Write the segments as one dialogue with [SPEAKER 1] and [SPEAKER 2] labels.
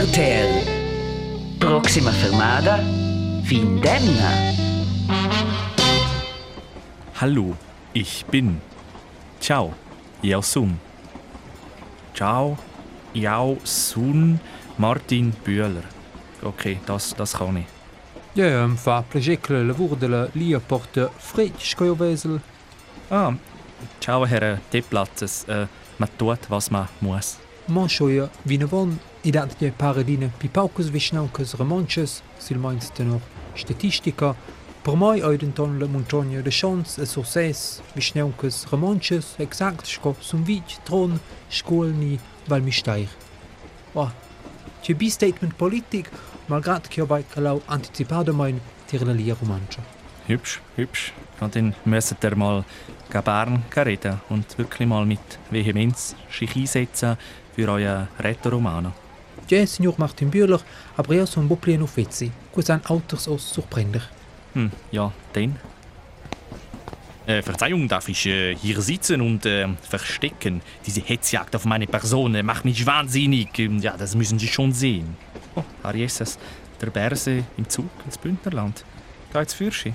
[SPEAKER 1] RTL. Proxima fermada, Findemna.
[SPEAKER 2] Hallo, ich bin. Ciao, Yao Sun. Ciao, Yao Sun Martin Bühler. Okay, das, das kann ich.
[SPEAKER 3] Ja, fa plegecle lavur de la lia porta fritsch coio vesel.
[SPEAKER 2] Ah, ciao, Herr Deplatzes. Äh, man tut, was man muss.
[SPEAKER 3] Manchoia vinavon i dat je paradine pipaucus vishnaucus romanches, sil meinst noch statistica, per mai eudenton la montagna de chance e success, vishnaucus romanches, exact sco sum vich, tron, skolni, val mi steir. Oh, ce bi statement politik, malgrad che bei kalau anticipado mein tir la lia romancha.
[SPEAKER 2] Hübsch, hübsch. Und dann müssen ihr mal Bern reden und wirklich mal mit Vehemenz sich einsetzen für euren Rätoromano.
[SPEAKER 3] Ja, signor Martin Bühler, aber ja so ein Bopplien auf Witzi. Cousin Autos aus Surprender.
[SPEAKER 2] Hm, ja, dann. Äh, Verzeihung, darf ich äh, hier sitzen und äh, verstecken? Diese Hetzjagd auf meine Person äh, macht mich wahnsinnig. Ähm, Ja, das müssen Sie schon sehen. Oh, Ariesas, der Bärse im Zug ins Bündnerland. Geht's für Sie?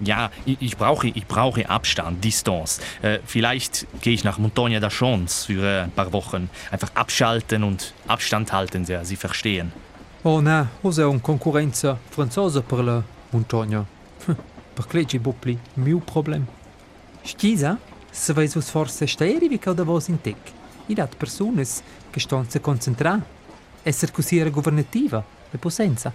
[SPEAKER 2] Ja, ich, ich, brauche, ich brauche Abstand, Distanz. Äh, vielleicht gehe ich nach Montagne da Chance für äh, ein paar Wochen. Einfach abschalten und Abstand halten, ja, Sie verstehen.
[SPEAKER 3] Oh nein, ose un concorrenza franzosa per la montagna. per clegi Boppli, mio problem. Stisa, se vais us forse steri vi cauda vos in tec. I dat persones che ston se concentrar. Esser così governativa, le possenza.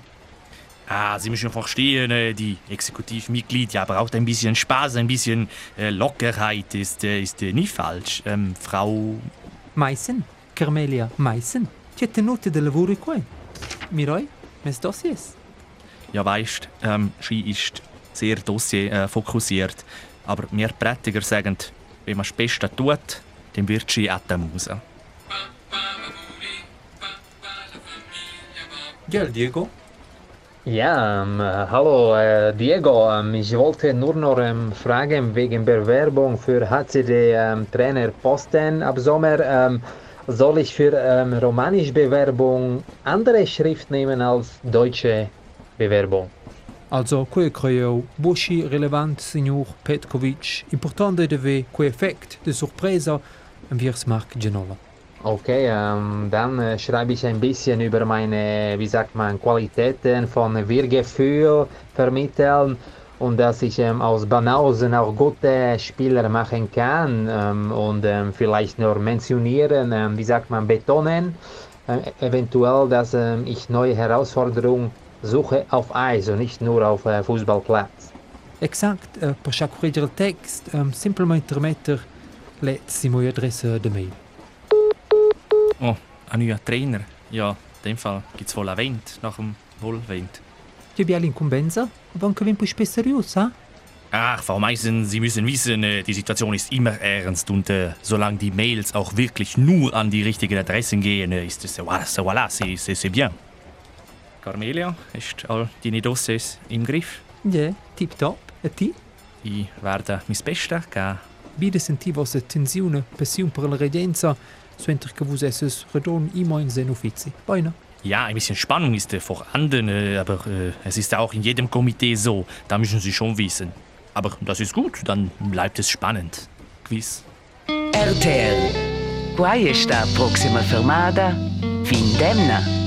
[SPEAKER 2] Ah, Sie müssen verstehen, äh, die Exekutivmitglied ja, braucht ein bisschen Spaß, ein bisschen äh, Lockerheit, ist, äh, ist nicht falsch. Ähm, Frau.
[SPEAKER 3] Meissen, Carmelia Meissen, ti è tenuta de lavoro qua. Miroi, mes dossiers.
[SPEAKER 2] Ja, weißt, ähm, sie ist sehr dossier äh, fokussiert. Aber wir Prätiger sagen, wenn man das Beste tut, dann wird sie auch der Muse.
[SPEAKER 3] Ja, Diego.
[SPEAKER 4] Ja, ähm, äh, hallo äh, Diego. Ähm, ich wollte nur noch ähm, fragen wegen Bewerbung für HCD ähm, ab Sommer. Ähm, soll ich für ähm, romanische Bewerbung andere Schrift nehmen als deutsche Bewerbung?
[SPEAKER 3] Also, quei creo bushi relevant signor Petkovic, importante deve quei effekt de sorpresa am Wirsmark Genola.
[SPEAKER 4] Okay, ähm, dann äh, schreibe ich ein bisschen über meine, wie sagt man, Qualitäten von Wir-Gefühl vermitteln und dass ich ähm, aus Banausen auch gute Spieler machen kann ähm, und ähm, vielleicht nur mentionieren, ähm, wie sagt man, betonen, äh, eventuell, dass ähm, ich neue Herausforderungen suche auf Eis und nicht nur auf äh, Fußballplatz.
[SPEAKER 3] Exakt, äh, per chaque correggere il text, ähm, simplement intermetter le simo adresse de mail.
[SPEAKER 2] Oh, ein neuer Trainer. Ja, in dem Fall gibt es wohl einen Wind nach dem Wohlwind.
[SPEAKER 3] Ti abbiamo l'incombenza? Aber anche vin poi spesserius, ha?
[SPEAKER 2] Ach, Frau Meissen, Sie müssen wissen, äh, die Situation ist immer ernst und äh, solange die Mails auch wirklich nur an die richtigen Adressen gehen, äh, ist es, voilà, so, voilà, c'est, bien. Carmelia, hast all deine Dossiers im Griff?
[SPEAKER 3] Ja, tip top. E ti?
[SPEAKER 2] Ich werde mein Bestes geben.
[SPEAKER 3] Bide senti vossa tensione, passion per la regenza, suenter che vos esses redon ima in sen uffizi. Beina.
[SPEAKER 2] Ja, ein bisschen Spannung ist äh, vorhanden, äh, aber äh, es ist auch in jedem Komitee so. Da müssen Sie schon wissen. Aber das ist gut, dann bleibt es spannend. Gewiss.
[SPEAKER 1] RTL. Quai sta proxima fermada, Findemna.